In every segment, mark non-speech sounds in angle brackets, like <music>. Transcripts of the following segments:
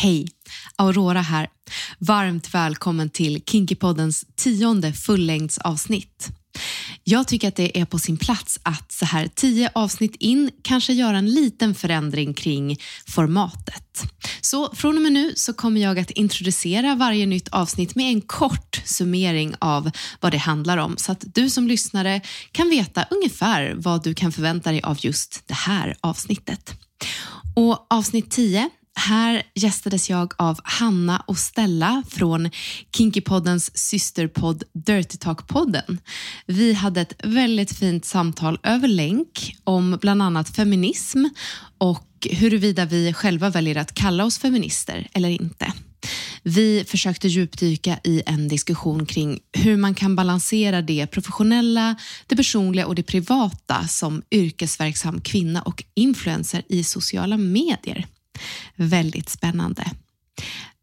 Hej! Aurora här. Varmt välkommen till Kinkypoddens tionde fullängdsavsnitt. Jag tycker att det är på sin plats att så här tio avsnitt in kanske göra en liten förändring kring formatet. Så från och med nu så kommer jag att introducera varje nytt avsnitt med en kort summering av vad det handlar om så att du som lyssnare kan veta ungefär vad du kan förvänta dig av just det här avsnittet. Och avsnitt 10 här gästades jag av Hanna och Stella från Kinkypoddens systerpodd Dirty Talk-podden. Vi hade ett väldigt fint samtal över länk om bland annat feminism och huruvida vi själva väljer att kalla oss feminister eller inte. Vi försökte djupdyka i en diskussion kring hur man kan balansera det professionella, det personliga och det privata som yrkesverksam kvinna och influencer i sociala medier. Väldigt spännande.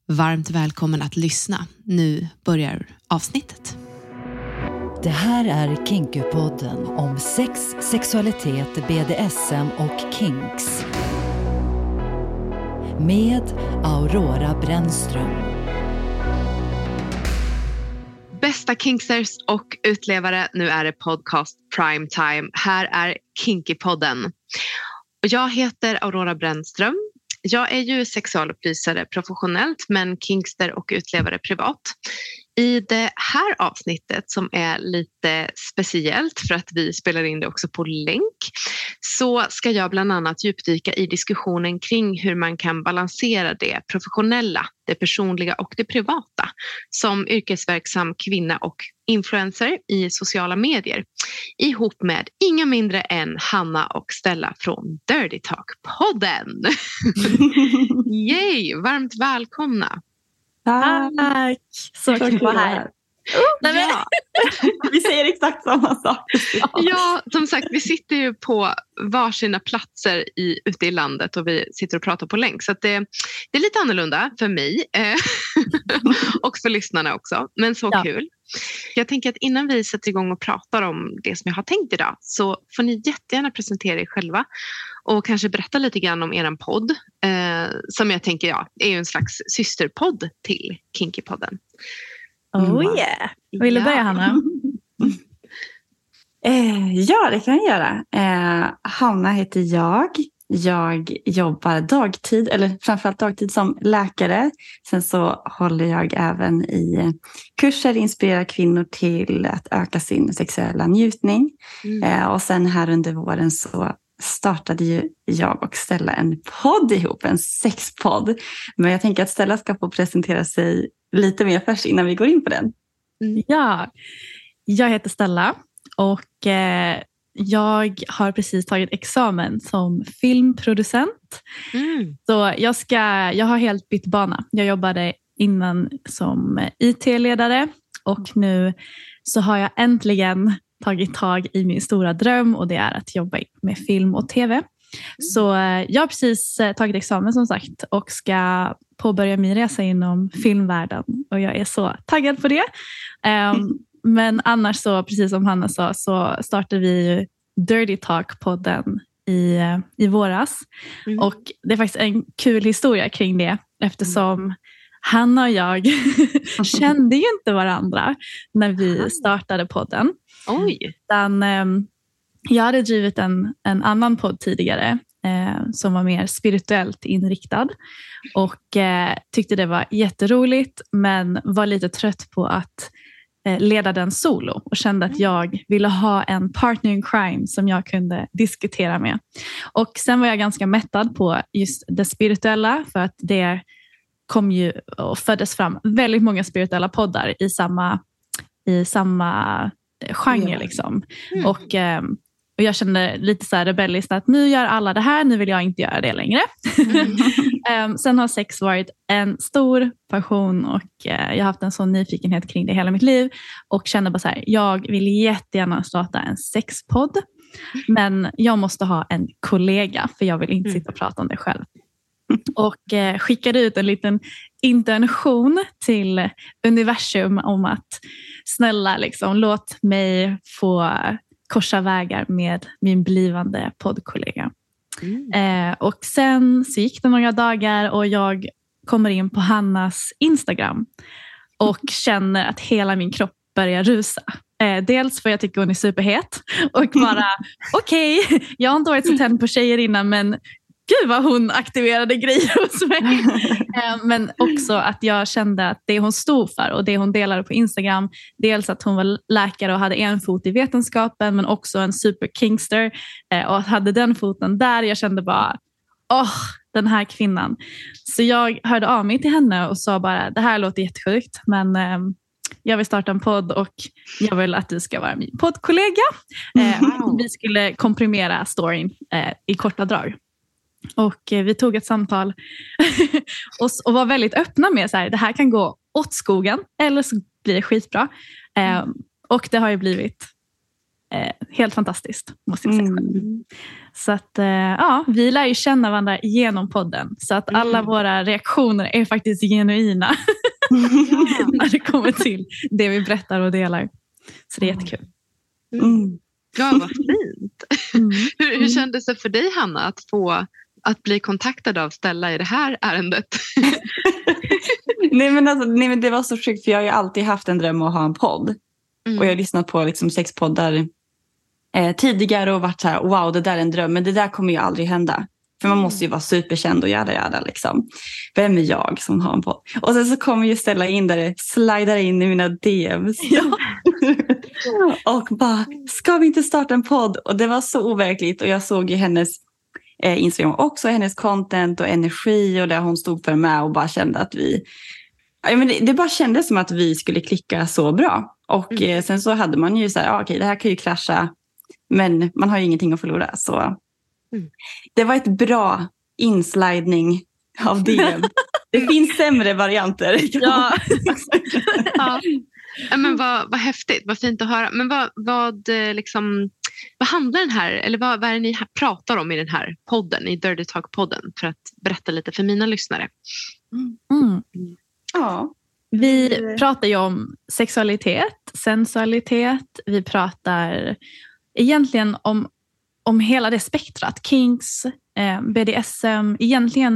Varmt välkommen att lyssna. Nu börjar avsnittet. Det här är Kinkypodden om sex, sexualitet, BDSM och kinks. Med Aurora Brännström. Bästa kinksters och utlevare, nu är det podcast prime time. Här är Kinkypodden. Jag heter Aurora Brännström jag är ju sexualupplysare professionellt men kinkster och utlevare privat. I det här avsnittet som är lite speciellt för att vi spelar in det också på länk så ska jag bland annat djupdyka i diskussionen kring hur man kan balansera det professionella, det personliga och det privata som yrkesverksam kvinna och influencer i sociala medier ihop med inga mindre än Hanna och Stella från Dirty Talk-podden. <laughs> Yay! Varmt välkomna! Tack! Så kul att vara här. Oh, ja. <laughs> vi säger exakt samma sak. Ja, som sagt, vi sitter ju på varsina platser i, ute i landet och vi sitter och pratar på länk. Så det, det, är lite annorlunda för mig eh, <laughs> och för lyssnarna också. Men så ja. kul. Jag tänker att innan vi sätter igång och pratar om det som jag har tänkt idag så får ni jättegärna presentera er själva och kanske berätta lite grann om er podd eh, som jag tänker ja, är en slags systerpodd till Kinkypodden. Oh yeah! Vill du börja Hanna? <laughs> eh, ja, det kan jag göra. Eh, Hanna heter jag. Jag jobbar dagtid, eller framförallt dagtid som läkare. Sen så håller jag även i kurser, inspirerar kvinnor till att öka sin sexuella njutning. Mm. Eh, och sen här under våren så startade ju jag och Stella en podd ihop, en sexpodd. Men jag tänker att Stella ska få presentera sig lite mer först innan vi går in på den. Mm. Ja, jag heter Stella och eh, jag har precis tagit examen som filmproducent. Mm. Så jag, ska, jag har helt bytt bana. Jag jobbade innan som IT-ledare och nu så har jag äntligen tagit tag i min stora dröm och det är att jobba med film och tv. Så eh, jag har precis eh, tagit examen som sagt och ska påbörja min resa inom filmvärlden och jag är så taggad på det. Um, <laughs> men annars så, precis som Hanna sa, så startade vi Dirty Talk-podden i, eh, i våras. Mm. Och det är faktiskt en kul historia kring det eftersom mm. Hanna och jag <laughs> kände ju inte varandra när vi startade podden. Oj. Utan, um, jag hade drivit en, en annan podd tidigare eh, som var mer spirituellt inriktad och eh, tyckte det var jätteroligt men var lite trött på att eh, leda den solo och kände att jag ville ha en partner in crime som jag kunde diskutera med. Och Sen var jag ganska mättad på just det spirituella för att det kom ju och föddes fram väldigt många spirituella poddar i samma, i samma genre. Liksom. Mm. Och, um, och jag kände lite så här rebelliskt att nu gör alla det här, nu vill jag inte göra det längre. Mm. <laughs> um, sen har sex varit en stor passion och uh, jag har haft en sån nyfikenhet kring det hela mitt liv och kände bara så här, jag vill jättegärna starta en sexpodd. Men jag måste ha en kollega för jag vill inte mm. sitta och prata om det själv. Och eh, skickade ut en liten intention till universum om att snälla liksom, låt mig få korsa vägar med min blivande poddkollega. Mm. Eh, och sen så gick det några dagar och jag kommer in på Hannas Instagram och <laughs> känner att hela min kropp börjar rusa. Eh, dels för jag tycker hon är superhet och bara <laughs> okej, okay, jag har inte varit så tänd på tjejer innan men gud vad hon aktiverade grejer hos mig. <laughs> Eh, men också att jag kände att det hon stod för och det hon delade på Instagram, dels att hon var läkare och hade en fot i vetenskapen men också en super kingster eh, och hade den foten där. Jag kände bara, åh, oh, den här kvinnan. Så jag hörde av mig till henne och sa bara, det här låter jättesjukt men eh, jag vill starta en podd och jag vill att du ska vara min poddkollega. Wow. Vi skulle komprimera storyn i korta drag. Och eh, vi tog ett samtal <laughs> och, var väldigt öppna med att det här kan gå åt skogen eller så blir det skitbra. Eh, och det har ju blivit eh, helt fantastiskt, måste jag säga. Mm. Så att, eh, ja, vi lär ju känna varandra genom podden. Så att alla mm. våra reaktioner är faktiskt genuina <laughs> när det kommer till det vi berättar och delar. Så det är jättekul. Mm. Ja, vad fint. Mm. hur, hur mm. kändes det för dig, Hanna, att få att bli kontaktad av Stella i det här ärendet? <laughs> nej, men alltså, nej men det var så sjukt för jag har ju alltid haft en dröm att ha en podd. Mm. Och jag har lyssnat på liksom sex poddar eh, tidigare och varit så här wow det där är en dröm men det där kommer ju aldrig hända. För man måste ju vara superkänd och jada jada liksom. Vem är jag som har en podd? Och sen så kommer ju Stella in där det slidar in i mina DMs. Ja. <laughs> och bara, ska vi inte starta en podd? Och det var så overkligt och jag såg ju hennes eh, Instagram också, hennes content och energi och det hon stod för med och bara kände att vi Ja, men det, det bara kändes som att vi skulle klicka så bra. Och mm. eh, sen så hade man ju så här, ah, okej okay, det här kan ju krascha, men man har ju ingenting att förlora. Så mm. det var ett bra inslidning av det. <laughs> det finns sämre varianter. <laughs> Ja. ja. Men vad, vad häftigt, vad fint att höra. Men vad, vad eh, liksom vad handlar den här, eller vad, vad är det ni pratar om i den här podden, i Dirty Talk-podden, för att berätta lite för mina lyssnare? Mm. Mm. Ja. Vi pratar ju om sexualitet, sensualitet, vi pratar egentligen om, om hela det spektrat. Kinks, eh, BDSM, egentligen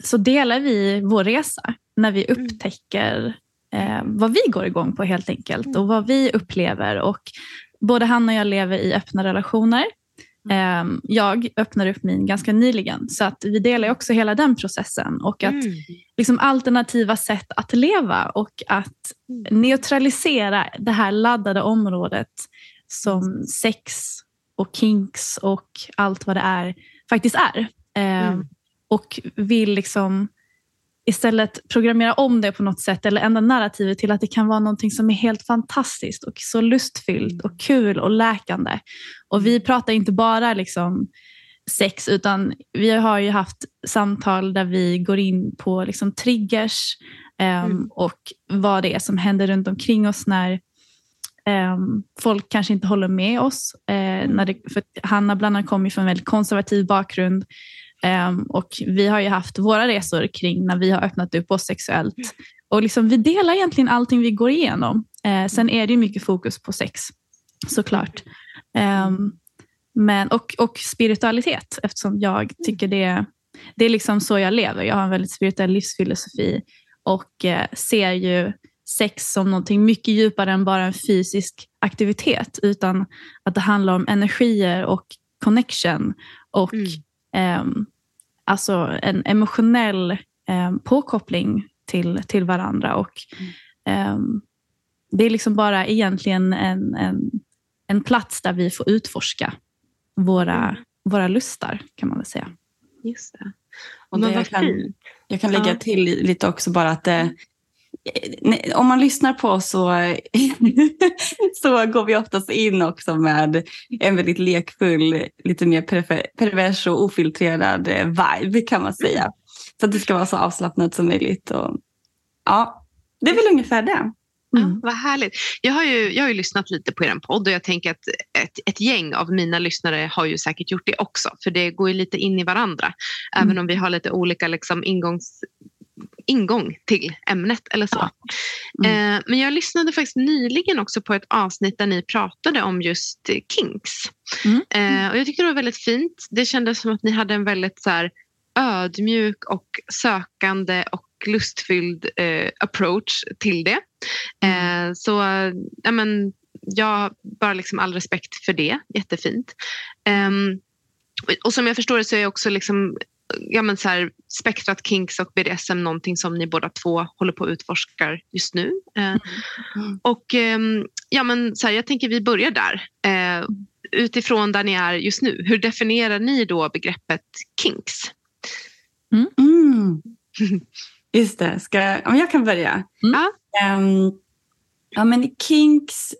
så delar vi vår resa när vi mm. upptäcker eh, vad vi går igång på helt enkelt och vad vi upplever. Och både han och jag lever i öppna relationer. Eh, jag öppnade upp min ganska nyligen så att vi delar också hela den processen och att mm. liksom, alternativa sätt att leva och att mm. neutralisera det här laddade området som sex och kinks och allt vad det är faktiskt är. Eh, mm och vill liksom istället programmera om det på något sätt eller ändra narrativet till att det kan vara någonting som är helt fantastiskt och så lustfyllt och kul och läkande. Och vi pratar inte bara liksom sex utan vi har ju haft samtal där vi går in på liksom triggers um, mm. och vad det är som händer runt omkring oss när um, folk kanske inte håller med oss. Uh, när det, för Hanna bland annat kommer från en väldigt konservativ bakgrund och vi har ju haft våra resor kring när vi har öppnat upp oss sexuellt. Och liksom, vi delar egentligen allting vi går igenom. Uh, sen är det mycket fokus på sex såklart. Um, men, och, och spiritualitet eftersom jag tycker det, det är liksom så jag lever. Jag har en väldigt spirituell livsfilosofi och eh, ser ju sex som någonting mycket djupare än bara en fysisk aktivitet utan att det handlar om energier och connection och mm. Eh, alltså en emotionell eh, påkoppling till, till varandra. Och, mm. eh, det är liksom bara egentligen en, en, en plats där vi får utforska våra, mm. våra lustar kan man väl säga. Just det. Och det jag, kan, jag kan lägga ja. till lite också bara att det, eh, om man lyssnar på oss så, <laughs> så går vi oftast in också med en väldigt lekfull, lite mer pervers och ofiltrerad eh, vibe kan man säga. Så att det ska vara så avslappnat som möjligt. Och, ja, det är väl ungefär det. Mm. Ja, vad härligt. Jag har, ju, jag har ju lyssnat lite på er podd och jag tänker att ett, ett gäng av mina lyssnare har ju säkert gjort det också. För det går ju lite in i varandra. Mm. Även om vi har lite olika liksom ingångs, ingång till ämnet eller så. Mm. Eh, men jag lyssnade faktiskt nyligen också på ett avsnitt där ni pratade om just kinks. Mm. Eh, och jag tyckte det var väldigt fint. Det kändes som att ni hade en väldigt så här, ödmjuk och sökande och lustfylld eh, approach till det. Mm. Eh, så ja, men, jag bara liksom all respekt för det. Jättefint. Eh, och som jag förstår det så är också liksom, ja, men så här, spektrat kinks och BDSM någonting som ni båda två håller på att utforska just nu. Eh, mm. Och ehm, ja, men så här, jag tänker vi börjar där. Eh, utifrån där ni är just nu, hur definierar ni då begreppet kinks? Mm. Mm. <laughs> Just det, ska, ja, jag kan börja. Mm. Um, ja, men kinks,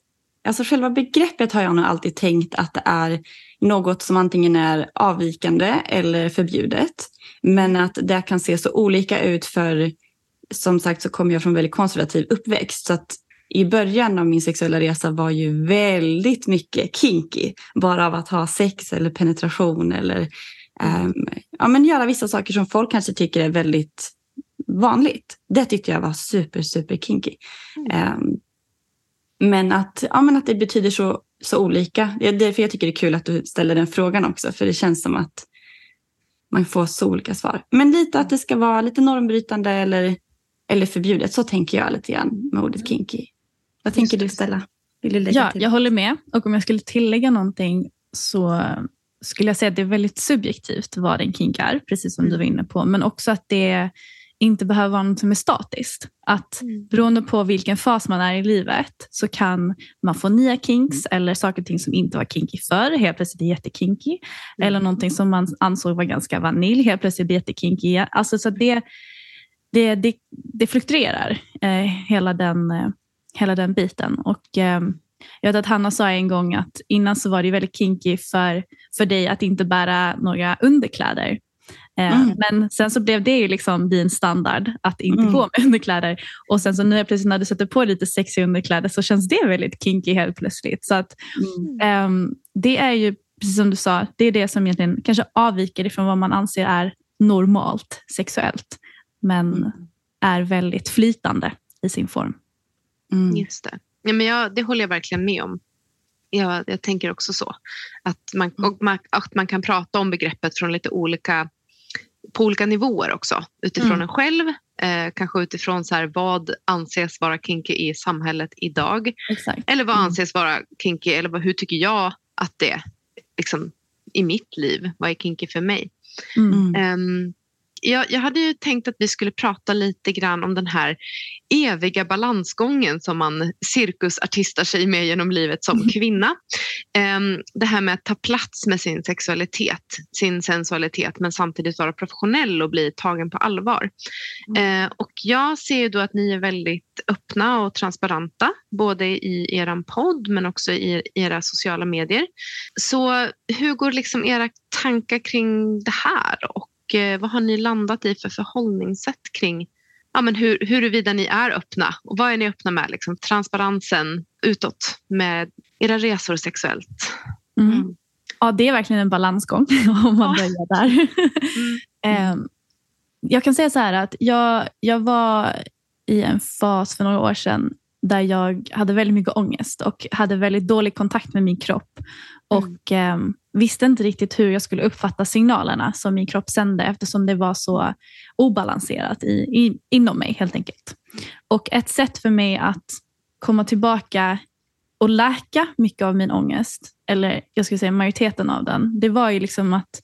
alltså själva begreppet har jag nog alltid tänkt att det är något som antingen är avvikande eller förbjudet. Men att det kan se så olika ut för som sagt så kommer jag från väldigt konservativ uppväxt. Så att i början av min sexuella resa var ju väldigt mycket kinky. Bara av att ha sex eller penetration eller um, ja, men göra vissa saker som folk kanske tycker är väldigt vanligt. Det tyckte jag var super, super kinky. Um, men, att, ja, men att det betyder så, så olika. Det är därför jag tycker det är kul att du ställer den frågan också. För det känns som att man får så olika svar. Men lite att det ska vara lite normbrytande eller, eller förbjudet. Så tänker jag lite grann med ordet kinky. Vad tänker du Stella? Vill du lägga ja, till? jag håller med. Och om jag skulle tillägga någonting så skulle jag säga att det är väldigt subjektivt vad en kink är, precis som du var inne på. Men också att det inte behöver vara något som är statiskt. Att mm. beroende på vilken fas man är i livet så kan man få nya kinks mm. eller saker och ting som inte var kinky förr, helt plötsligt är jättekinky. Mm. Eller någonting som man ansåg var ganska vanilj, helt plötsligt blir jättekinky. Alltså, så det, det, det, det fluktuerar, eh, hela, den, eh, hela den biten. Och, eh, jag vet att Hanna sa en gång att innan så var det väldigt kinky för, för dig att inte bära några underkläder. Eh, mm. Men sen så blev det ju liksom din standard att inte mm. gå med <laughs> underkläder. Och sen så nu plötsligt när du sätter på lite sexiga underkläder så känns det väldigt kinky helt plötsligt. Så att, mm. um, det är ju, precis som du sa, det är det som egentligen kanske avviker ifrån vad man anser är normalt sexuellt. Men mm. är väldigt flytande i sin form. Mm. Just det. Ja, men jag, det håller jag verkligen med om. Jag, jag tänker också så. Att man, mm. och man, att man kan prata om begreppet från lite olika på olika nivåer också. Utifrån mm. en själv, eh, kanske utifrån så här, vad anses vara kinky i samhället idag. Exakt. Eller vad mm. anses vara kinky, eller vad, hur tycker jag att det liksom, i mitt liv, vad är kinky för mig? Um, jag, jag hade ju tänkt att vi skulle prata lite grann om den här eviga balansgången som man cirkusartistar sig med genom livet som Mm. kvinna. Ehm, Det här med att ta plats med sin sexualitet, sin sensualitet men samtidigt vara professionell och bli tagen på allvar. Mm. Eh, Och jag ser ju då att ni är väldigt öppna och transparenta både i er podd men också i era sociala medier. Så hur går liksom era tankar kring det här och eh, vad har ni landat i för förhållningssätt kring ja, men hur, huruvida ni är öppna och vad är ni öppna med? Liksom, transparensen utåt med era resor sexuellt. Mm. Ja, det är verkligen en balansgång <laughs> om man börjar där. Ehm, jag kan säga så här att jag, jag var i en fas för några år sedan där jag hade väldigt mycket ångest och hade väldigt dålig kontakt med min kropp och ehm, visste inte riktigt hur jag skulle uppfatta signalerna som min kropp sände eftersom det var så obalanserat i, i, inom mig helt enkelt. Och ett sätt för mig att komma tillbaka och läka mycket av min ångest, eller jag skulle säga majoriteten av den, det var ju liksom att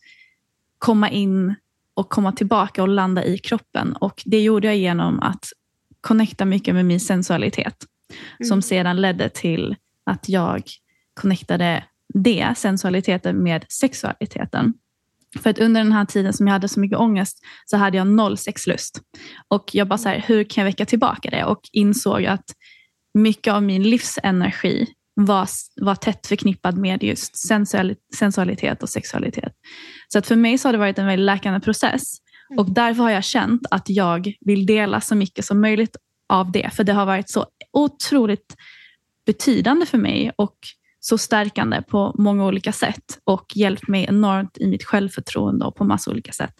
komma in och komma tillbaka och landa i kroppen. Och Det gjorde jag genom att connecta mycket med min sensualitet, som sedan ledde till att jag connectade det, sensualiteten, med sexualiteten. För att under den här tiden som jag hade så mycket ångest så hade jag noll sexlust. Och jag bara så här, hur kan jag väcka tillbaka det? Och insåg att mycket av min livsenergi var, var tätt förknippad med just sensuali- sensualitet och sexualitet. Så att för mig så har det varit en väldigt läkande process. Och därför har jag känt att jag vill dela så mycket som möjligt av det. För det har varit så otroligt betydande för mig och så stärkande på många olika sätt och hjälpt mig enormt i mitt självförtroende och på massa olika sätt.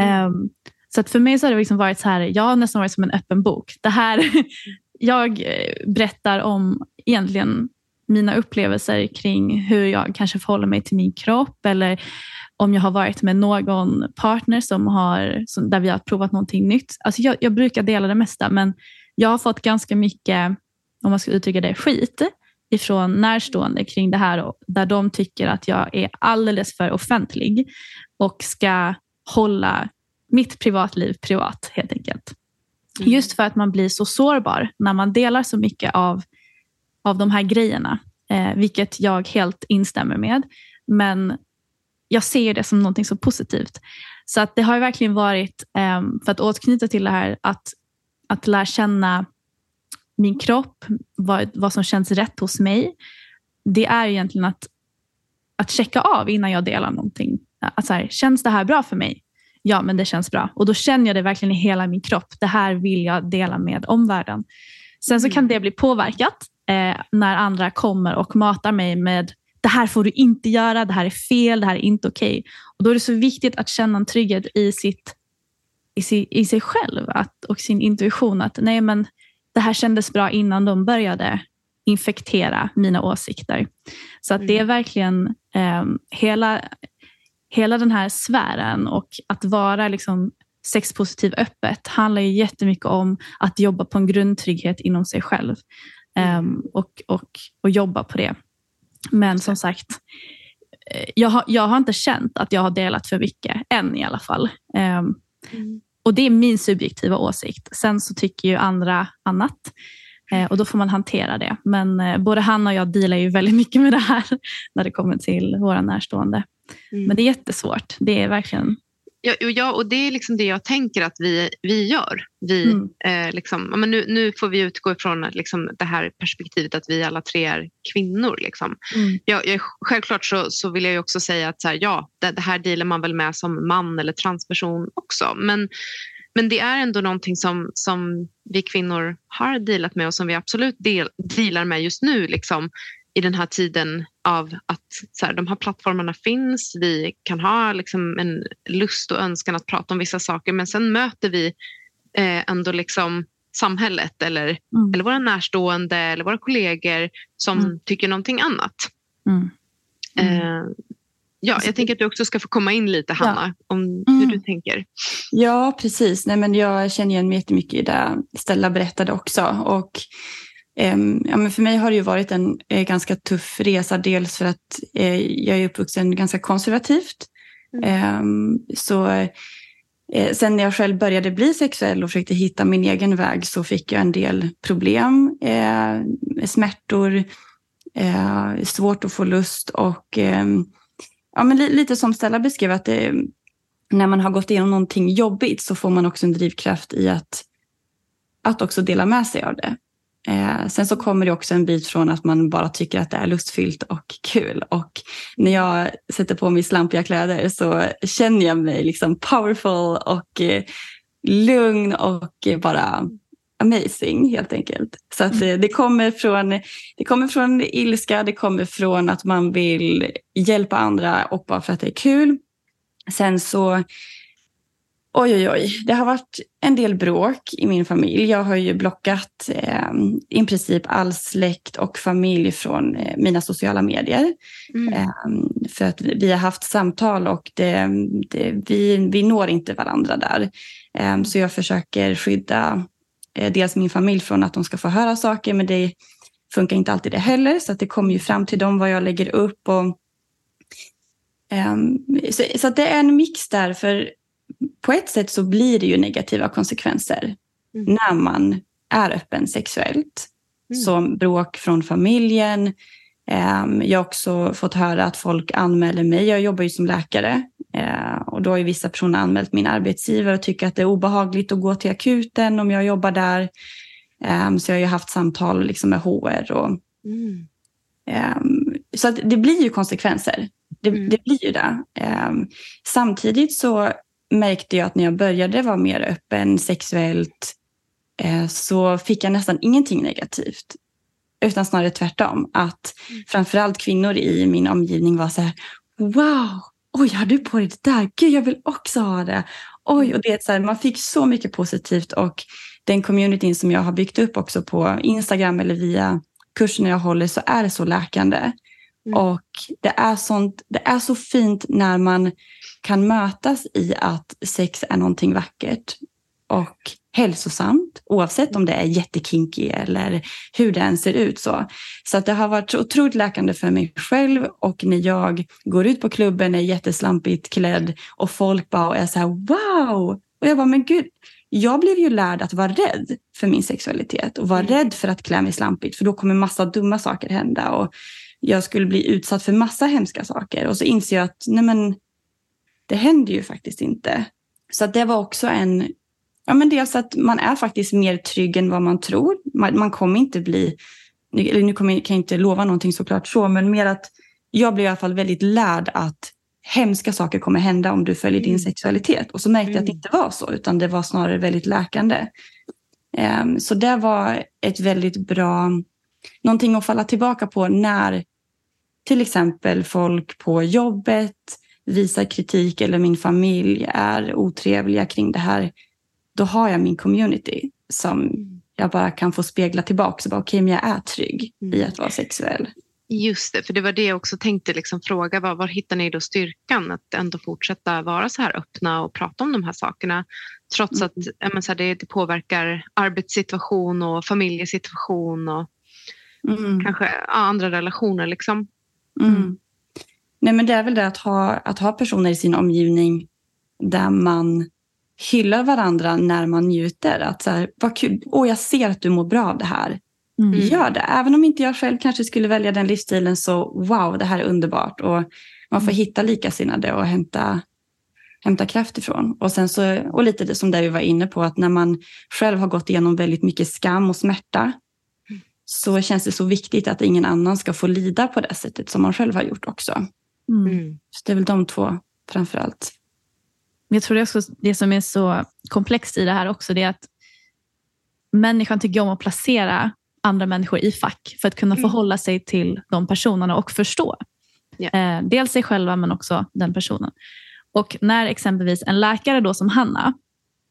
Ehm, så att för mig så har det liksom varit så här, jag har nästan varit som en öppen bok. Det här, <laughs> jag eh, berättar om egentligen mina upplevelser kring hur jag kanske förhåller mig till min kropp eller om jag har varit med någon partner som har, som, där vi har provat någonting nytt. Alltså jag, jag brukar dela det mesta, men jag har fått ganska mycket, om man ska uttrycka det, skit ifrån närstående kring det här, där de tycker att jag är alldeles för offentlig och ska hålla mitt privatliv privat helt enkelt. Just för att man blir så sårbar när man delar så mycket av, av de här grejerna, eh, vilket jag helt instämmer med. Men jag ser det som någonting så positivt. Så att det har verkligen varit, eh, för att återknyta till det här, att, att lära känna min kropp, vad, vad som känns rätt hos mig. Det är egentligen att, att checka av innan jag delar någonting. Att så här, känns det här bra för mig? Ja, men det känns bra. Och då känner jag det verkligen i hela min kropp. Det här vill jag dela med omvärlden. Sen så kan det bli påverkat eh, när andra kommer och matar mig med det här får du inte göra, det här är fel, det här är inte okej. Och Då är det så viktigt att känna en trygghet i, sitt, i, sig, i sig själv att, och sin intuition. Att nej, men det här kändes bra innan de började infektera mina åsikter. Så att det är verkligen eh, hela, hela den här sfären och att vara liksom sexpositiv öppet handlar ju jättemycket om att jobba på en grundtrygghet inom sig själv um, och, och, och jobba på det. Men som sagt, eh, jag har, jag har inte känt att jag har delat för mycket, än i alla fall. Um, och Det är min subjektiva åsikt. Sen så tycker ju andra annat. Eh, och Då får man hantera det. Men eh, både han och jag dealar ju väldigt mycket med det här <laughs> när det kommer till våra närstående. Men det är jättesvårt. Det är verkligen Ja, och ja, och det är liksom det jag tänker att vi, vi gör. Vi, Mm. eh, liksom, men nu, nu får vi utgå ifrån liksom, det här perspektivet att vi alla tre är kvinnor. Liksom. Mm. Jag, jag, självklart så, så vill jag också säga att så här, ja, det, det här dealar man väl med som man eller transperson också. Men, men det är ändå någonting som, som vi kvinnor har dealat med och som vi absolut del, dealar med just nu. Liksom, i den här tiden av att så här, de här plattformarna finns. Vi kan ha liksom, en lust och önskan att prata om vissa saker men sen möter vi eh, ändå liksom samhället eller, Mm. eller våra närstående eller våra kollegor som Mm. tycker någonting annat. Mm. Eh, ja, jag tänker att du också ska få komma in lite, Hanna, om hur Mm. du tänker. Ja, precis. Nej, men jag känner igen mig jättemycket i det Stella berättade också. Och, ja, men för mig har det ju varit en eh, ganska tuff resa. Dels för att eh, jag är uppvuxen ganska konservativt. Ehm, så Eh, sen när jag själv började bli sexuell och försökte hitta min egen väg så fick jag en del problem, smärtor, svårt att få lust och eh, ja, men li lite som Stella beskrev att det, när man har gått igenom någonting jobbigt så får man också en drivkraft i att, att också dela med sig av det. Eh, sen så kommer det också en bit från att man bara tycker att det är lustfyllt och kul. Och när jag sätter på mig slampiga kläder så känner jag mig liksom powerful och eh, lugn och eh, bara amazing helt enkelt. Så att eh, det, kommer från, det kommer från ilska, det kommer från att man vill hjälpa andra och bara för att det är kul. Sen så Oj, oj, oj. Det har varit en del bråk i min familj. Jag har ju blockat eh, i princip all släkt och familj från eh, mina sociala medier. Mm. Eh, för att vi har haft samtal och det, det, vi, vi når inte varandra där. Eh, så jag försöker skydda eh, dels min familj från att de ska få höra saker, men det funkar inte alltid det heller. Så att det kommer ju fram till dem vad jag lägger upp. Och, ehm, så, så det är en mix där. för på ett sätt så blir det ju negativa konsekvenser mm. när man är öppen sexuellt. Mm. Som bråk från familjen. Ehm, jag har också fått höra att folk anmäler mig. Jag jobbar ju som läkare eh, och då har ju vissa personer anmält min arbetsgivare och tycker att det är obehagligt att gå till akuten om jag jobbar där. Ehm, så jag har ju haft samtal liksom med HR. Och, mm. Ehm, så det blir ju konsekvenser. Det, mm. det blir ju det. Samtidigt så märkte jag att när jag började vara mer öppen sexuellt eh, så fick jag nästan ingenting negativt. Utan snarare tvärtom. Att mm. framförallt kvinnor i min omgivning var så här, wow, oj, har du på dig det där? Gud, jag vill också ha det. Oj, mm. och det så här, man fick så mycket positivt och den communityn som jag har byggt upp också på Instagram eller via kurserna jag håller så är det så läkande. Mm. Och det är, sånt, det är så fint när man kan mötas i att sex är någonting vackert och hälsosamt oavsett om det är jättekinky eller hur det än ser ut. Så, så det har varit otroligt läkande för mig själv och när jag går ut på klubben är jätteslampigt klädd och folk bara är så här wow! Och jag bara men gud, jag blev ju lärd att vara rädd för min sexualitet och vara mm. rädd för att klä mig slampigt för då kommer massa dumma saker hända och jag skulle bli utsatt för massa hemska saker och så inser jag att nej men det händer ju faktiskt inte. Så det var också en, ja men dels att man är faktiskt mer trygg än vad man tror. Man, man kommer inte bli, eller nu kommer, kan jag inte lova någonting såklart så, men mer att jag blev i alla fall väldigt lärd att hemska saker kommer hända om du följer din mm. sexualitet. Och så märkte jag att det mm. inte var så, utan det var snarare väldigt läkande. Um, så det var ett väldigt bra, någonting att falla tillbaka på när till exempel folk på jobbet visar kritik eller min familj är otrevliga kring det här, då har jag min community som jag bara kan få spegla tillbaka. Okej, okay, men jag är trygg i mm. att vara sexuell. Just det, för det var det jag också tänkte liksom fråga. Var, var hittar ni då styrkan att ändå fortsätta vara så här öppna och prata om de här sakerna? Trots att mm. så här, det, det, påverkar arbetssituation och familjesituation och mm. kanske andra relationer. Liksom. Mm. Nej, men det är väl det att ha, att ha personer i sin omgivning där man hyllar varandra när man njuter. Att så här, vad kul, åh jag ser att du mår bra av det här. Mm. Gör det. Även om inte jag själv kanske skulle välja den livsstilen så wow, det här är underbart. Och man får mm. hitta likasinnade och hämta, hämta kraft ifrån. Och, sen så, och lite det som det vi var inne på, att när man själv har gått igenom väldigt mycket skam och smärta mm. Så känns det så viktigt att ingen annan ska få lida på det sättet som man själv har gjort också. Mm. mm. Så det är väl de två framför allt. Jag tror det, också, det som är så komplext i det här också, det är att människan tycker om att placera andra människor i fack för att kunna mm. förhålla sig till de personerna och förstå. Yeah. Eh, dels sig själva men också den personen. Och när exempelvis en läkare då som Hanna,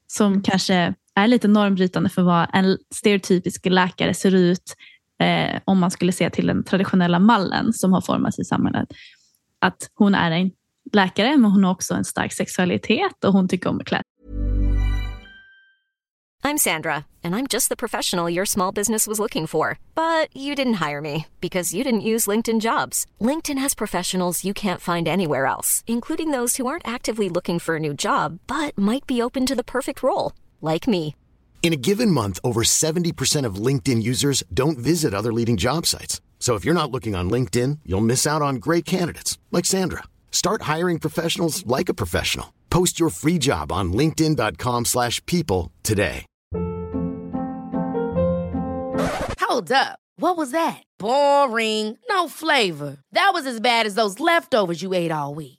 som kanske är lite normbrytande för vad en stereotypisk läkare ser ut eh, om man skulle se till den traditionella mallen som har formats i samhället att hon är en läkare, men hon har också en stark sexualitet och hon tycker om att klä I'm Sandra, and I'm just the professional your small business was looking for. But you didn't hire me because you didn't use LinkedIn jobs. LinkedIn has professionals you can't find anywhere else, including those who aren't actively looking for a new job but might be open to the perfect role, like me. In a given month, over 70% of LinkedIn users don't visit other leading job sites. So if you're not looking on LinkedIn, you'll miss out on great candidates like Sandra. Start hiring professionals like a professional. Post your free job on linkedin.com/people slash people today. Hold up. What was that? Boring. No flavor. That was as bad as those leftovers you ate all week.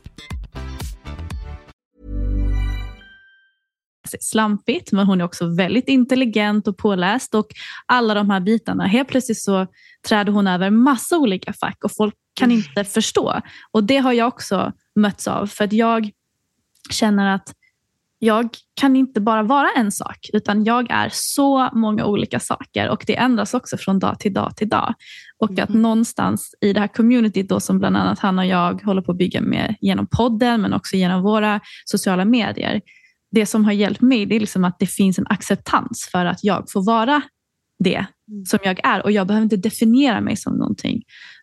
slampigt, men hon är också väldigt intelligent och påläst och alla de här bitarna. Helt plötsligt så träder hon över massa olika fack och folk kan inte förstå. Och det har jag också mötts av, för att jag känner att jag kan inte bara vara en sak, utan jag är så många olika saker och det ändras också från dag till dag till dag. Och att någonstans i det här communityt då, som bland annat han och jag håller på att bygga med genom podden, men också genom våra sociala medier. Det som har hjälpt mig det är liksom att det finns en acceptans för att jag får vara det som jag är och jag behöver inte definiera mig som någonting,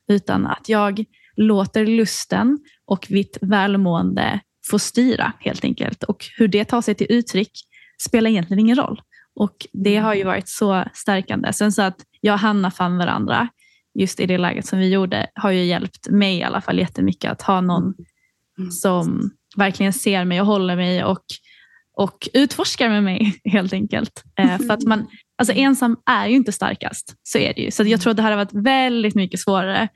utan att jag låter lusten och mitt välmående få styra helt enkelt. Och hur det tar sig till uttryck spelar egentligen ingen roll. Och det har ju varit så stärkande. Sen så att jag och Hanna fann varandra just i det läget som vi gjorde har ju hjälpt mig i alla fall jättemycket att ha någon som verkligen ser mig och håller mig och, och utforskar med mig <laughs> helt enkelt. Eh, för att man, alltså ensam är ju inte starkast, så är det ju. Så jag tror att det här har varit väldigt mycket svårare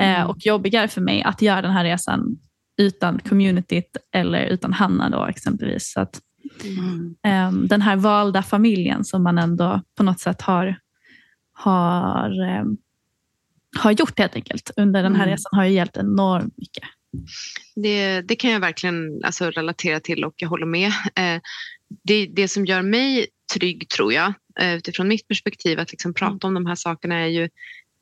eh, och jobbigare för mig att göra den här resan utan communityt eller utan Hanna då exempelvis. Så att, eh, den här valda familjen som man ändå på något sätt har, har, eh, har gjort helt enkelt under den här resan har ju hjälpt enormt mycket. Det, det kan jag verkligen alltså, relatera till och jag håller med. Eh, det, det som gör mig trygg tror jag eh, utifrån mitt perspektiv att liksom prata om de här sakerna är ju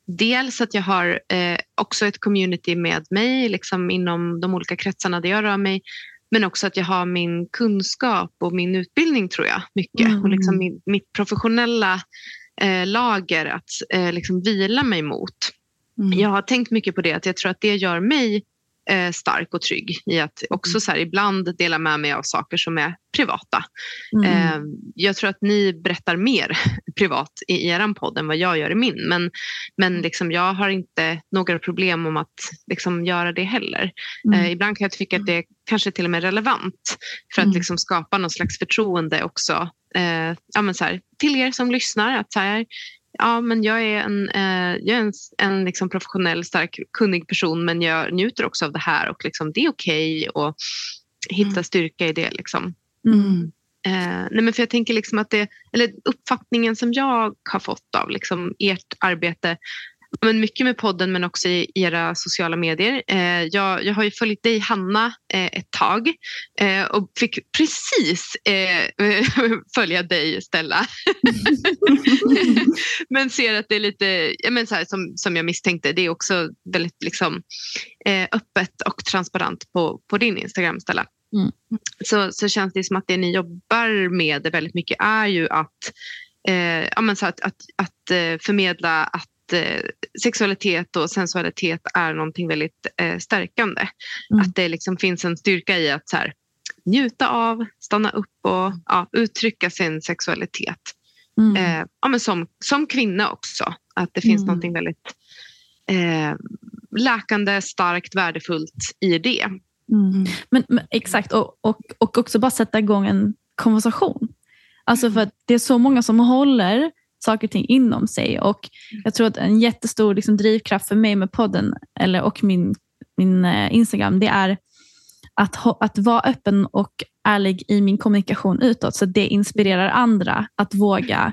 dels att jag har eh, också ett community med mig liksom inom de olika kretsarna där jag rör mig. Men också att jag har min kunskap och min utbildning tror jag mycket. Och liksom min, mitt professionella lager att liksom vila mig mot. Jag har tänkt mycket på det, att jag tror att det gör mig eh, stark och trygg i att också så här, ibland dela med mig av saker som är privata. Eh, jag tror att ni berättar mer <laughs> privat i er podd än vad jag gör i min. Men, men liksom, jag har inte några problem om att liksom, göra det heller. Eh, ibland kan jag tycka att det kanske till och med är relevant för att liksom, skapa någon slags förtroende också eh, ja, men så här, till er som lyssnar. Att så här, ja, men jag är en, eh, jag är en, en liksom professionell, stark, kunnig person men jag njuter också av det här och liksom, det är okej okay att hitta styrka i det. Liksom. Eh, nej men för jag tänker liksom att det, eller uppfattningen som jag har fått av liksom ert arbete, men mycket med podden men också i era sociala medier. Eh, jag, jag har ju följt dig Hanna eh, ett tag eh, och fick precis eh, <laughs> följa dig Stella. <laughs> men ser att det är lite, ja, men så här, som, som jag misstänkte, det är också väldigt liksom, eh, öppet och transparent på, på din Instagram Stella. Så, så känns det som att det ni jobbar med väldigt mycket är ju att, eh, ja, men så att, att, att förmedla att eh, sexualitet och sensualitet är någonting väldigt eh, stärkande. Att det liksom finns en styrka i att så här, njuta av, stanna upp och ja, uttrycka sin sexualitet. Eh, ja, men som, som kvinna också. Att det finns någonting väldigt eh, läkande, starkt, värdefullt i det. Men, men, exakt, och, och, och också bara sätta igång en konversation. Alltså för att det är så många som håller saker och ting inom sig. Och Jag tror att en jättestor liksom, drivkraft för mig med podden eller, och min, min eh, Instagram, det är att, att vara öppen och ärlig i min kommunikation utåt. Så det inspirerar andra att våga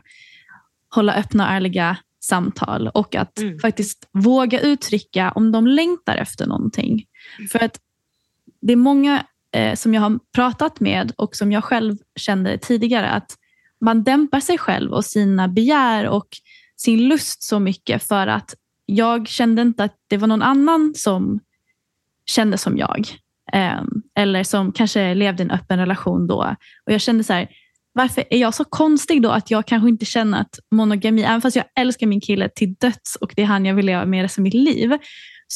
hålla öppna och ärliga samtal och att faktiskt våga uttrycka om de längtar efter någonting. För att det är många eh, som jag har pratat med och som jag själv kände tidigare, att man dämpar sig själv och sina begär och sin lust så mycket för att jag kände inte att det var någon annan som kände som jag. Ehm, eller som kanske levde i en öppen relation då. Och jag kände så här, varför är jag så konstig då att jag kanske inte känner att monogami, även fast jag älskar min kille till döds och det är han jag vill leva med resten av mitt liv,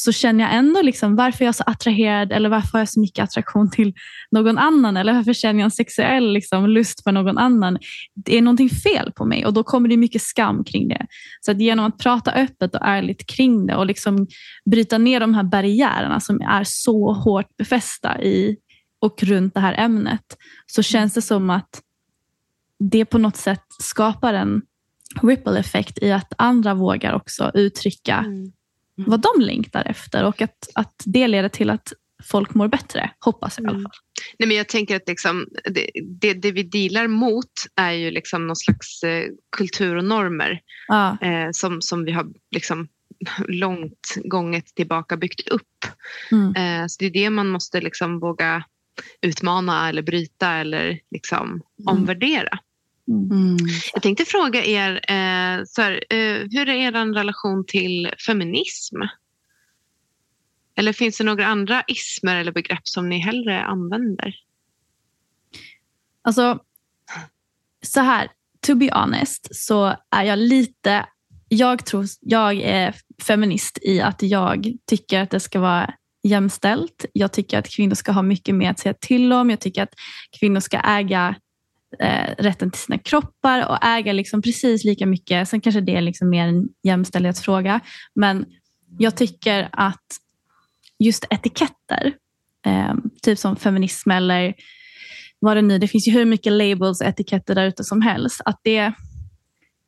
så känner jag ändå liksom, varför är jag så attraherad eller varför har jag så mycket attraktion till någon annan eller varför känner jag en sexuell liksom, lust för någon annan. Det är någonting fel på mig och då kommer det mycket skam kring det. Så att genom att prata öppet och ärligt kring det och liksom bryta ner de här barriärerna som är så hårt befästa i och runt det här ämnet så känns det som att det på något sätt skapar en ripple effekt i att andra vågar också uttrycka mm. Mm. vad de längtar efter och att, att det leder till att folk mår bättre, hoppas jag i alla mm. fall. Nej, men jag tänker att liksom, det, det, det, vi dealar mot är ju liksom någon slags eh, kultur och normer ah. eh, som, som vi har liksom <laughs> långt gånget tillbaka byggt upp. Mm. Eh, så det är det man måste liksom våga utmana eller bryta eller liksom mm. omvärdera. Mm. Jag tänkte fråga er, eh, så här, eh, hur är er relation till feminism? Eller finns det några andra ismer eller begrepp som ni hellre använder? Alltså, så här, to be honest så är jag lite, jag tror jag är feminist i att jag tycker att det ska vara jämställt. Jag tycker att kvinnor ska ha mycket mer att säga till om. Jag tycker att kvinnor ska äga eh, rätten till sina kroppar och äga liksom precis lika mycket. Sen kanske det är liksom mer en jämställdhetsfråga. Men jag tycker att just etiketter, eh, typ som feminism eller vad det nu Det finns ju hur mycket labels och etiketter där ute som helst. Att det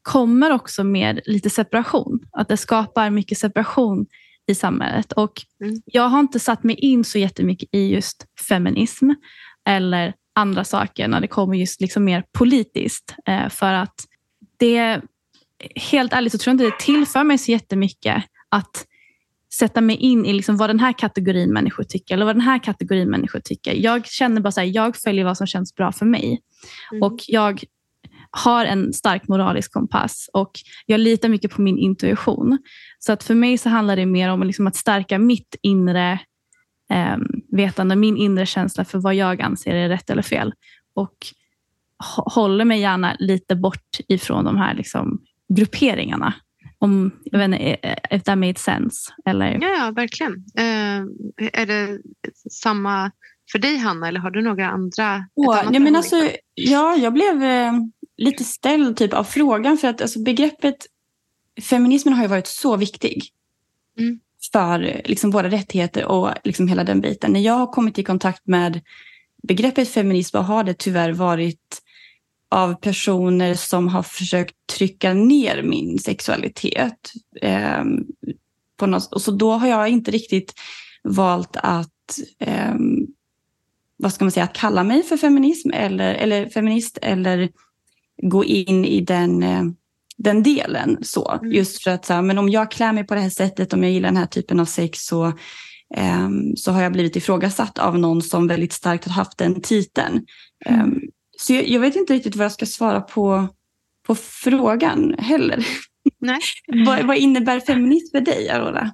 kommer också med lite separation. Att det skapar mycket separation i samhället. Och mm. Jag har inte satt mig in så jättemycket i just feminism eller andra saker när det kommer just liksom mer politiskt. Eh, för att det, helt ärligt så tror jag inte det tillför mig så jättemycket att sätta mig in i liksom vad den här kategorin människor tycker eller vad den här kategorin människor tycker. Jag känner bara så här, jag följer vad som känns bra för mig. Mm. Och jag har en stark moralisk kompass och jag litar mycket på min intuition. Så att för mig så handlar det mer om liksom att stärka mitt inre eh, vetande, min inre känsla för vad jag anser är rätt eller fel. Och håller mig gärna lite bort ifrån de här liksom, grupperingarna. Om, jag vet inte, if that made sense. Eller... Ja, ja verkligen. Eh, är det samma för dig, Hanna, eller har du några andra? Oh, ja, men alltså, ja, jag blev eh, lite ställd typ av frågan för att alltså, begreppet feminismen har ju varit så viktig. Mm för liksom våra rättigheter och liksom hela den biten. När jag har kommit i kontakt med begreppet feminism har det tyvärr varit av personer som har försökt trycka ner min sexualitet. Eh, på något, och så då har jag inte riktigt valt att eh, vad ska man säga, att kalla mig för feminism eller, eller feminist eller gå in i den eh, den delen. så. Mm. Just för att så här, men om jag klär mig på det här sättet, om jag gillar den här typen av sex så, um, så har jag blivit ifrågasatt av någon som väldigt starkt har haft den titeln. Mm. Um, så jag, jag, vet inte riktigt vad jag ska svara på, på frågan heller. Nej. <laughs> vad, vad innebär feminist för dig, Aurora?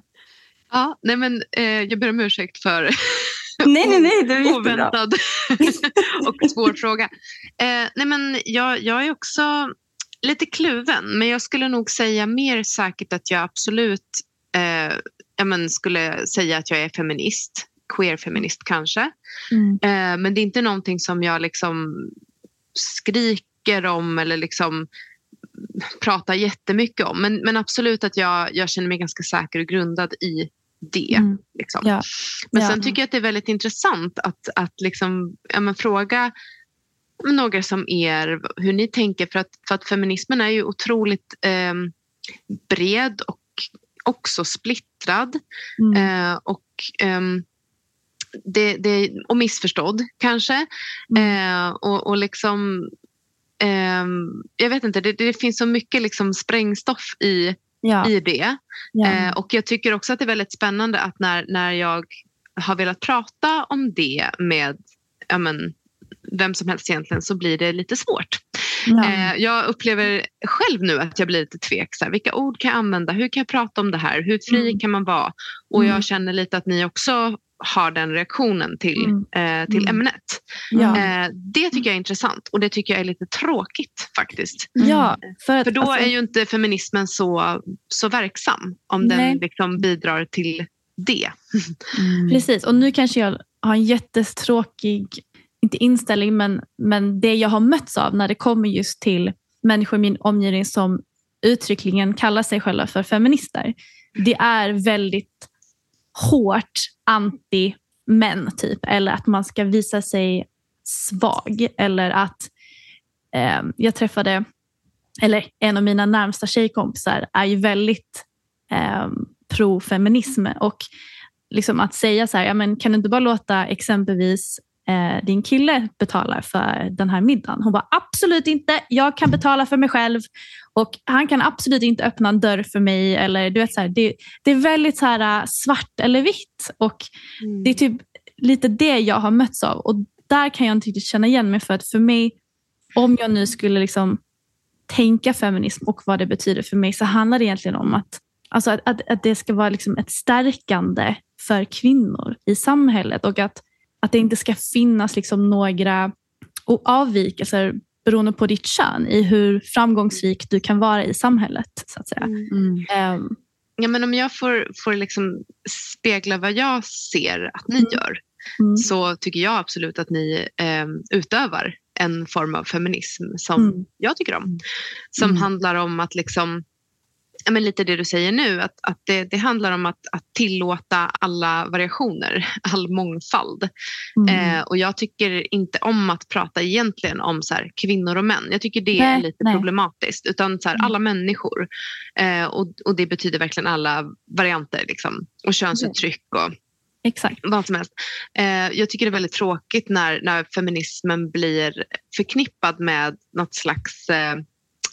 Ja, nej men, eh, jag ber om ursäkt för <laughs> nej, nej, nej, det är oväntad <laughs> och svår fråga. Eh, nej men jag, jag är också lite kluven, men jag skulle nog säga mer säkert att jag absolut eh, jag men, skulle säga att jag är feminist. Queer-feminist kanske. Mm. Eh, men det är inte någonting som jag liksom skriker om eller liksom pratar jättemycket om. Men, men absolut att jag, jag känner mig ganska säker och grundad i det. Mm. Liksom. Ja. Men ja. sen tycker jag att det är väldigt intressant att, att liksom, ja, men fråga några som er hur ni tänker. För att, för att feminismen är ju otroligt eh, bred och också splittrad. Mm. Eh, och, eh, det, det, och missförstådd kanske. Mm. Eh, och, och liksom, ehm, jag vet inte, det, det, finns så mycket liksom sprängstoff i, ja. i det. Ja. Eh, och jag tycker också att det är väldigt spännande att när, när jag har velat prata om det med ja, men, vem som helst egentligen så blir det lite svårt. Ja. Eh, jag upplever själv nu att jag blir lite tvek. Så här, vilka ord kan jag använda? Hur kan jag prata om det här? Hur fri Mm. kan man vara? Och Mm. jag känner lite att ni också har den reaktionen till, Mm. eh, till Mm. ämnet. Ja. Eh, det tycker jag är intressant och det tycker jag är lite tråkigt faktiskt. ja, för, att, För då alltså, är ju inte feminismen så, så verksam om Nej. den liksom bidrar till det. <laughs> Precis, och nu kanske jag har en jättetråkig, inte inställning, men, men det jag har mötts av när det kommer just till människor i min omgivning som uttryckligen kallar sig själva för feminister. Det är väldigt hårt anti-män, typ. Eller att man ska visa sig svag. Eller att eh, jag träffade, eller en av mina närmsta tjejkompisar är ju väldigt eh, pro-feminism. Och liksom att säga så här, ja, men kan du inte bara låta exempelvis eh, din kille betala för den här middagen? Hon bara absolut inte, jag kan betala för mig själv. Och han kan absolut inte öppna en dörr för mig. Eller, du vet, så här, det, det är väldigt så här, svart eller vitt. Och det är typ lite det jag har mötts av. Och där kan jag inte riktigt känna igen mig för att för mig, om jag nu skulle liksom tänka feminism och vad det betyder för mig så handlar det egentligen om att Alltså att, att, att det ska vara liksom ett stärkande för kvinnor i samhället. Och att, att det inte ska finnas liksom några avvikelser beroende på ditt kön i hur framgångsrik du kan vara i samhället. så att säga. Mm. Ehm, Ja, men om jag får, får liksom spegla vad jag ser att ni Mm. gör mm, så tycker jag absolut att ni eh, utövar en form av feminism som Mm. jag tycker om. Som Mm. handlar om att liksom men lite det du säger nu, att, att det, det handlar om att, att tillåta alla variationer, <laughs> all mångfald. mm. Eh, och jag tycker inte om att prata egentligen om så här, kvinnor och män. Jag tycker det är Nej, lite nej. problematiskt. Utan så här, Mm. alla människor. Eh, och, och det betyder verkligen alla varianter. Liksom. Och könsuttryck och Exakt. vad som helst. Eh, jag tycker det är väldigt tråkigt när, när feminismen blir förknippad med något slags eh,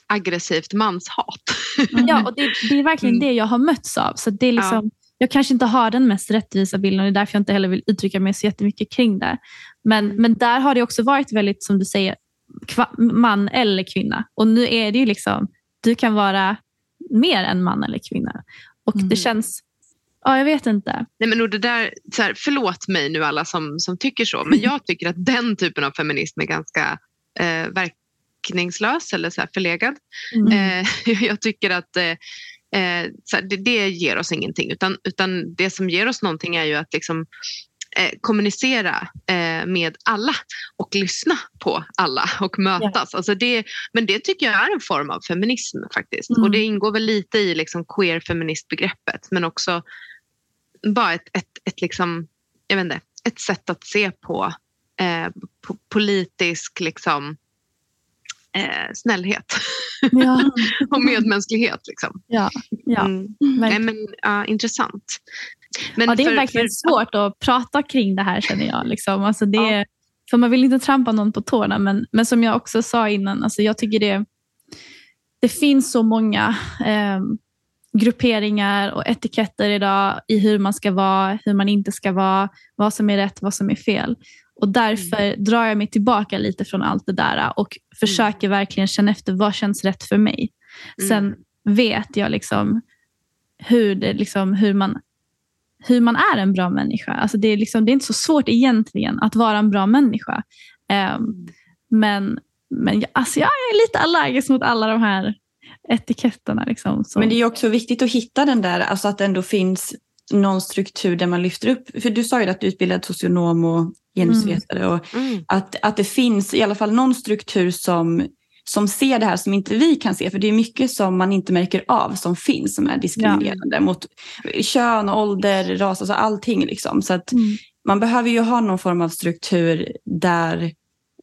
aggressivt manshat. Ja, och det, det är verkligen Mm. det jag har mötts av. Så det är liksom, Jag kanske inte har den mest rättvisa bilden och det är därför jag inte heller vill uttrycka mig så jättemycket kring det. Men, Mm. men där har det också varit väldigt, som du säger, man eller kvinna. Och nu är det ju liksom, du kan vara mer än man eller kvinna. Och Mm. det känns, ja jag vet inte. Nej, men det där, så här, förlåt mig nu alla som, som tycker så, men <laughs> jag tycker att den typen av feminism är ganska eh, verkningslös eller så förlegad. Mm. Eh, <laughs> jag tycker att eh, eh, här, det, det ger oss ingenting, utan, utan det som ger oss någonting är ju att liksom, eh, kommunicera eh, med alla och lyssna på alla och mötas. Alltså det, men det tycker jag är en form av feminism faktiskt. Mm. Och det ingår väl lite i liksom queer feministbegreppet men också bara ett, ett, ett, liksom, jag vet inte, ett sätt att se på, eh, på politisk liksom, eh, snällhet Ja, <laughs> och medmänsklighet. Liksom. ja, ja. Mm. Nej, men, ja, intressant. Men ja, det är för- verkligen för- svårt att prata kring det här känner jag. Liksom. Alltså det är, För man vill inte trampa någon på tårna, men, men som jag också sa innan, alltså jag tycker det, det finns så många eh, grupperingar och etiketter idag i hur man ska vara, hur man inte ska vara, vad som är rätt, vad som är fel. Och därför drar jag mig tillbaka lite från allt det där och försöker verkligen känna efter vad känns rätt för mig. Mm. Sen vet jag liksom hur, det, liksom, hur, man, hur man är en bra människa. Alltså det, är liksom, det är inte så svårt egentligen att vara en bra människa. Ehm, men men jag, alltså jag är lite allergisk mot alla de här etiketterna. Liksom, så. Men det är också viktigt att hitta den där, alltså att det ändå finns någon struktur där man lyfter upp. För du sa ju att du är utbildad socionom och genusvetare. Och Mm. att, att det finns i alla fall någon struktur som, som ser det här som inte vi kan se. För det är mycket som man inte märker av som finns som är diskriminerande mot kön, ålder, ras, alltså allting. Liksom. Så att Mm. man behöver ju ha någon form av struktur där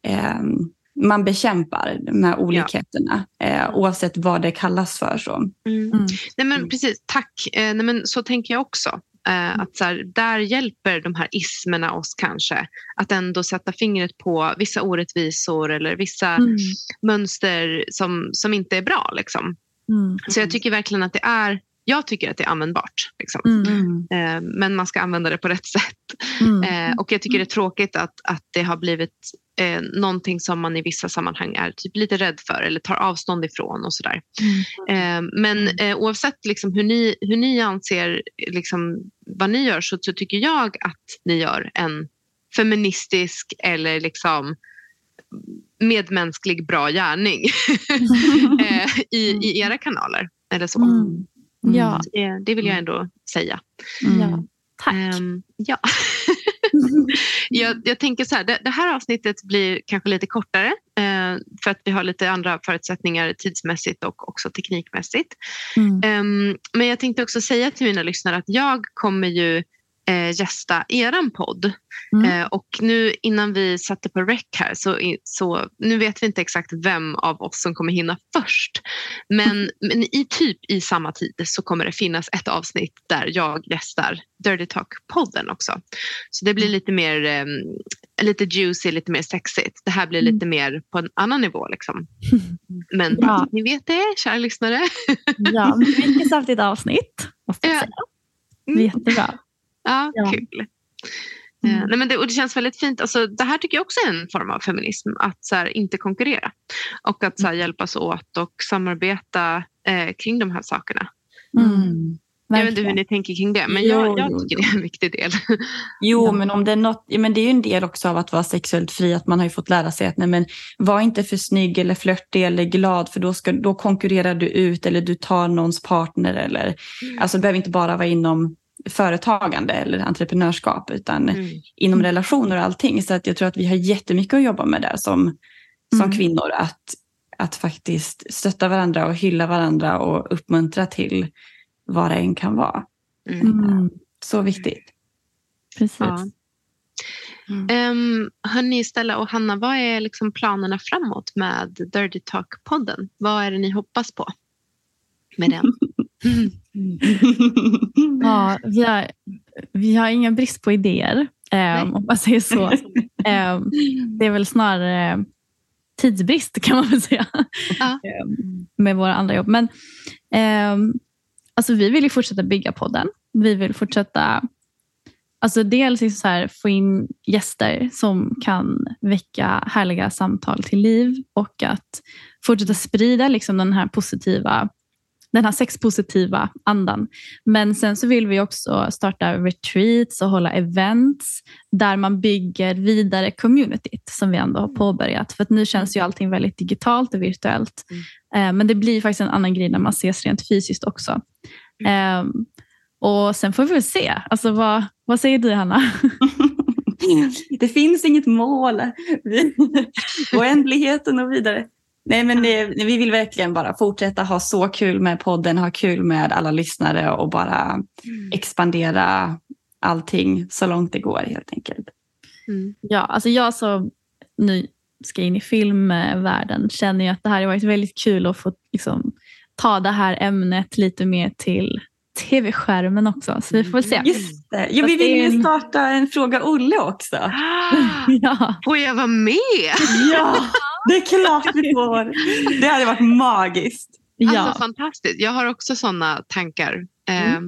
ehm, man bekämpar de här olikheterna eh, oavsett vad det kallas för. Så. Mm. Mm. Nej, men precis, tack. Eh, nej, men så tänker jag också. Eh, att så här, där hjälper de här ismerna oss kanske att ändå sätta fingret på vissa orättvisor eller vissa Mm. mönster som, som inte är bra. Liksom. Mm. Så jag tycker verkligen att det är jag tycker att det är användbart. Liksom. Mm. Eh, men man ska använda det på rätt sätt. Mm. Eh, och jag tycker det är tråkigt att, att det har blivit eh, någonting som man i vissa sammanhang är typ lite rädd för eller tar avstånd ifrån och sådär. Eh, men oavsett liksom hur, ni, hur ni anser liksom, vad ni gör så, så tycker jag att ni gör en feministisk eller liksom medmänsklig bra gärning <laughs> <laughs> i, i era kanaler. Eller så. Mm. Ja. Så Det, det vill jag ändå säga. ja. Tack. Ehm, ja. <laughs> jag, jag tänker så här, det, det här avsnittet blir kanske lite kortare eh, för att vi har lite andra förutsättningar tidsmässigt och också teknikmässigt. Mm. Ehm, men jag tänkte också säga till mina lyssnare att jag kommer ju eh, gästa eran podd. Mm. Eh, och nu innan vi satte på rec här så, så nu vet vi inte exakt vem av oss som kommer hinna först. Men, men i typ i samma tid så kommer det finnas ett avsnitt där jag gästar Dirty Talk-podden också. Så det blir lite mer eh, lite juicy, lite mer sexigt. Det här blir lite mer på en annan nivå. Liksom. <laughs> Men Ja. ni vet det, kära lyssnare. Ja, mycket <laughs> saftigt avsnitt. Måste jag säga. Mm. Jättebra. Ja, Ja. kul. Mm. Eh, nej men det, och det känns väldigt fint. Alltså, det här tycker jag också är en form av feminism. Att så här, inte konkurrera. Och att så Mm. här, hjälpas åt och samarbeta eh, kring de här sakerna. Mm. Jag vet inte hur ni tänker kring det. Men Jo, jag, jag jo, tycker jo. det är en viktig del. <laughs> Jo, Ja. men om det är något, ja, men det är ju en del också av att vara sexuellt fri, att man har ju fått lära sig att nej, men var inte för snygg eller flörtig eller glad, för då, ska, då konkurrerar du ut eller du tar någons partner eller, alltså det behöver inte bara vara inom företagande eller entreprenörskap, utan Mm. inom relationer och allting. Så att jag tror att vi har jättemycket att jobba med där som, som Mm. kvinnor, att, att faktiskt stötta varandra och hylla varandra och uppmuntra till vad det än kan vara. Mm. Mm. Så viktigt. Precis. Ja. Um, hörni, Stella och Hanna, vad är liksom planerna framåt med Dirty Talk-podden? Vad är det ni hoppas på med den? <laughs> <laughs> <laughs> Ja, vi, har, vi har ingen brist på idéer, eh, om man säger så. <laughs> Eh, det är väl snarare tidsbrist kan man väl säga Ja. eh, med våra andra jobb. Men alltså, vi vill ju fortsätta bygga podden. Vi vill fortsätta Alltså dels liksom så här, få in gäster som kan väcka härliga samtal till liv och att fortsätta sprida liksom den här positiva den här sexpositiva andan. Men sen så vill vi också starta retreats och hålla events där man bygger vidare communityt som vi ändå har påbörjat. För att nu känns ju allting väldigt digitalt och virtuellt. Eh, men det blir faktiskt en annan grej när man ses rent fysiskt också. Eh, och sen får vi väl se. Alltså, vad, vad säger du Hanna? <laughs> Det finns inget mål. <laughs> Oändligheten och vidare. Nej, men det, vi vill verkligen bara fortsätta ha så kul med podden, ha kul med alla lyssnare och bara expandera allting så långt det går helt enkelt. Mm. Ja, alltså jag som nu ska in i filmvärlden känner ju att det här har varit väldigt kul att få liksom, ta det här ämnet lite mer till tv-skärmen också. Så vi får väl se. Just det. Jo, vi vill ju starta en Fråga Olle också. Ah, <laughs> Ja, får jag vara med? Ja, det är klart vi får. Det hade varit magiskt. Alltså ja. fantastiskt. Jag har också sådana tankar. Eh,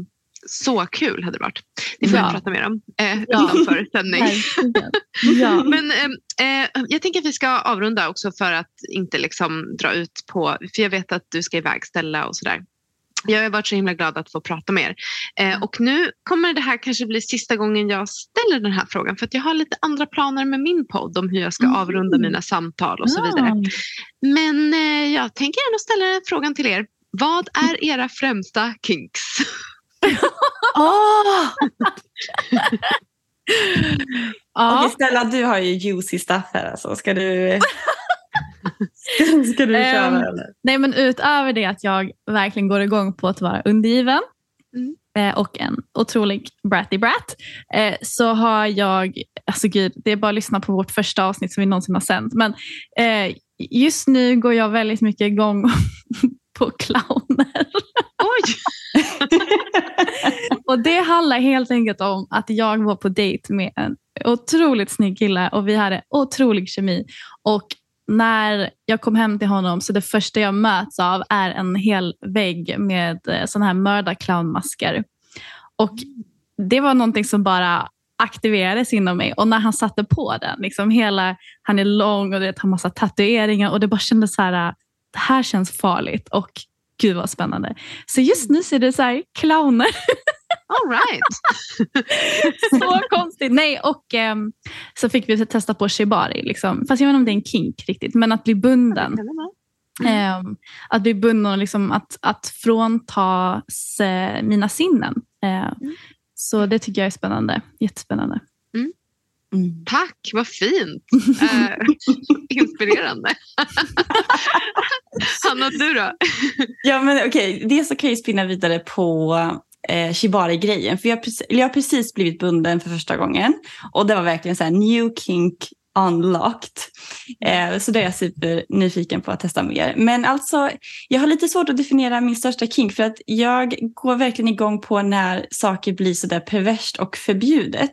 Så kul hade det varit. Det får Ja. vi prata mer om eh, Ja. utanför sändning. ja. <laughs> Men eh, eh, jag tänker att vi ska avrunda också för att inte liksom dra ut på, för jag vet att du ska iväg ställa och sådär. Jag har varit så himla glad att få prata med er. Eh, och nu kommer det här kanske bli sista gången jag ställer den här frågan för att jag har lite andra planer med min podd om hur jag ska avrunda mina samtal och så vidare. Ja. Men eh, jag tänker ändå ställa frågan till er. Vad är era främsta kinks? <laughs> Åh! Ja. Okej, Stella, du har ju juicy stuff här. Alltså. Ska du, <laughs> <laughs> ska, du köra? Ehm, eller? Nej, men utöver det att jag verkligen går igång på att vara undergiven Mm. eh, och en otrolig bratty brat eh, så har jag, alltså gud, det är bara att lyssna på vårt första avsnitt som vi någonsin har sänt. Men eh, just nu går jag väldigt mycket igång <laughs> på clowner. Oj! <laughs> Och det handlar helt enkelt om att jag var på dejt med en otroligt snygg kille och vi hade otrolig kemi. Och när jag kom hem till honom så det första jag möts av är en hel vägg med eh, sådana här mördarclownmasker. Och det var någonting som bara aktiverades inom mig. Och när han satte på den, liksom hela, han är lång och det har massa tatueringar och det bara kändes så här, ah, det här känns farligt och gud vad spännande. Så just nu ser det så här clowner. All right. <laughs> så konstigt. Nej, och um, så fick vi testa på shibari. Liksom. Fast jag vet inte om det är en kink riktigt, men att bli bunden. Mm. Um, att bli bunden och liksom att, att fråntas uh, mina sinnen. Uh, mm. Så det tycker jag är spännande. Jättespännande. Mm. Tack, vad fint. <laughs> Eh, inspirerande. <laughs> Hanna, du då? <laughs> ja, men okej. Okay. Dels så kan jag spinna vidare på eh, Shibari-grejen. För jag, jag har precis blivit bunden för första gången. Och det var verkligen så här new kink unlocked. Eh, så det är jag super nyfiken på att testa mer. Men alltså, jag har lite svårt att definiera min största kink för att jag går verkligen igång på när saker blir så där perverst och förbjudet.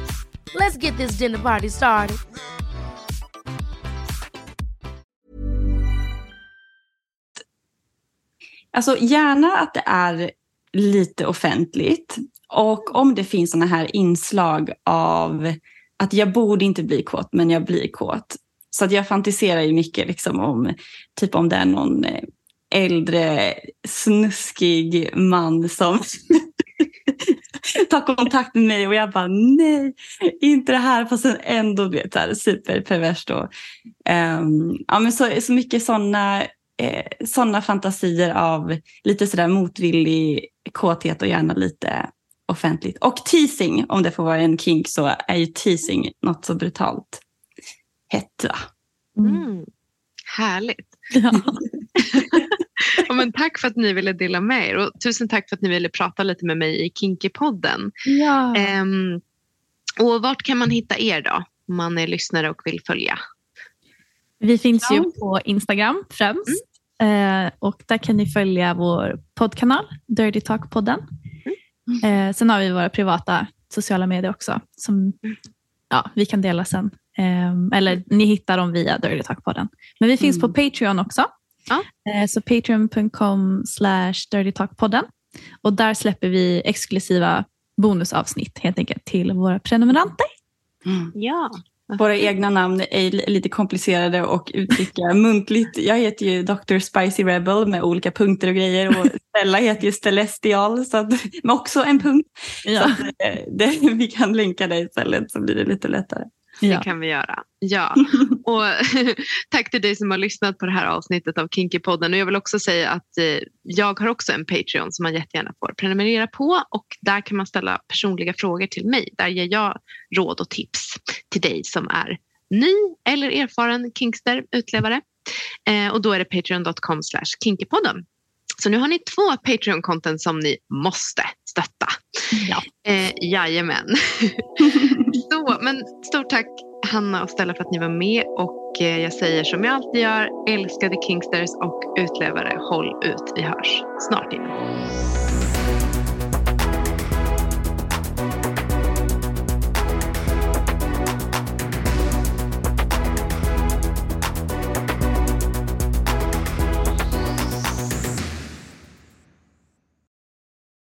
Let's get this dinner party started. Alltså gärna att det är lite offentligt. Och om det finns sådana här inslag av att jag borde inte bli kåt, men jag blir kåt. Så att jag fantiserar ju mycket liksom om, typ om det är någon eh, äldre snuskig man som <laughs> tar kontakt med mig och jag bara nej, inte det här. Fast sen ändå vet, så superperverst. Och, um, ja, men så, så mycket sådana eh, såna fantasier av lite sådär motvillig kåthet och gärna lite offentligt. Och teasing, om det får vara en kink, så är ju teasing något så brutalt hett. Mm. Mm. Härligt. Ja. <laughs> ja, men tack för att ni ville dela med er och tusen tack för att ni ville prata lite med mig i Kinky-podden. Ja. Um, och vart kan man hitta er då, om man är lyssnare och vill följa? Vi finns ju på Instagram främst. Mm. Eh, och där kan ni följa vår poddkanal, Dirty Talk-podden. Eh, sen har vi våra privata sociala medier också som ja, vi kan dela sen. Eh, eller ni hittar dem via Dirty Talk-podden. Men vi finns mm. på Patreon också. Ja. Eh, så patreon.com slash dirtytalkpodden. Och där släpper vi exklusiva bonusavsnitt helt enkelt till våra prenumeranter. Mm. Ja. Våra egna namn är lite komplicerade och uttrycka <laughs> muntligt. Jag heter ju Dr. Spicy Rebel med olika punkter och grejer och <laughs> Stella heter ju Celestial så att, <laughs> med också en punkt. Ja. Så att, eh, det, vi kan länka det istället så blir det lite lättare. Det kan vi göra. Ja. <laughs> Och <laughs> tack till dig som har lyssnat på det här avsnittet av Kinky-podden. Och jag vill också säga att eh, jag har också en Patreon som man jättegärna får prenumerera på. Och där kan man ställa personliga frågor till mig. Där ger jag råd och tips till dig som är ny eller erfaren kinkster, utlevare. Eh, och då är det patreon.com kinkypodden. Så nu har ni två Patreon-konton som ni måste stötta. Ja. Eh, jajamän. <laughs> Så, men stort tack Hanna och Stella för att ni var med och eh, jag säger som jag alltid gör, älskade Kingsters och utlevare, håll ut. Vi hörs snart igen.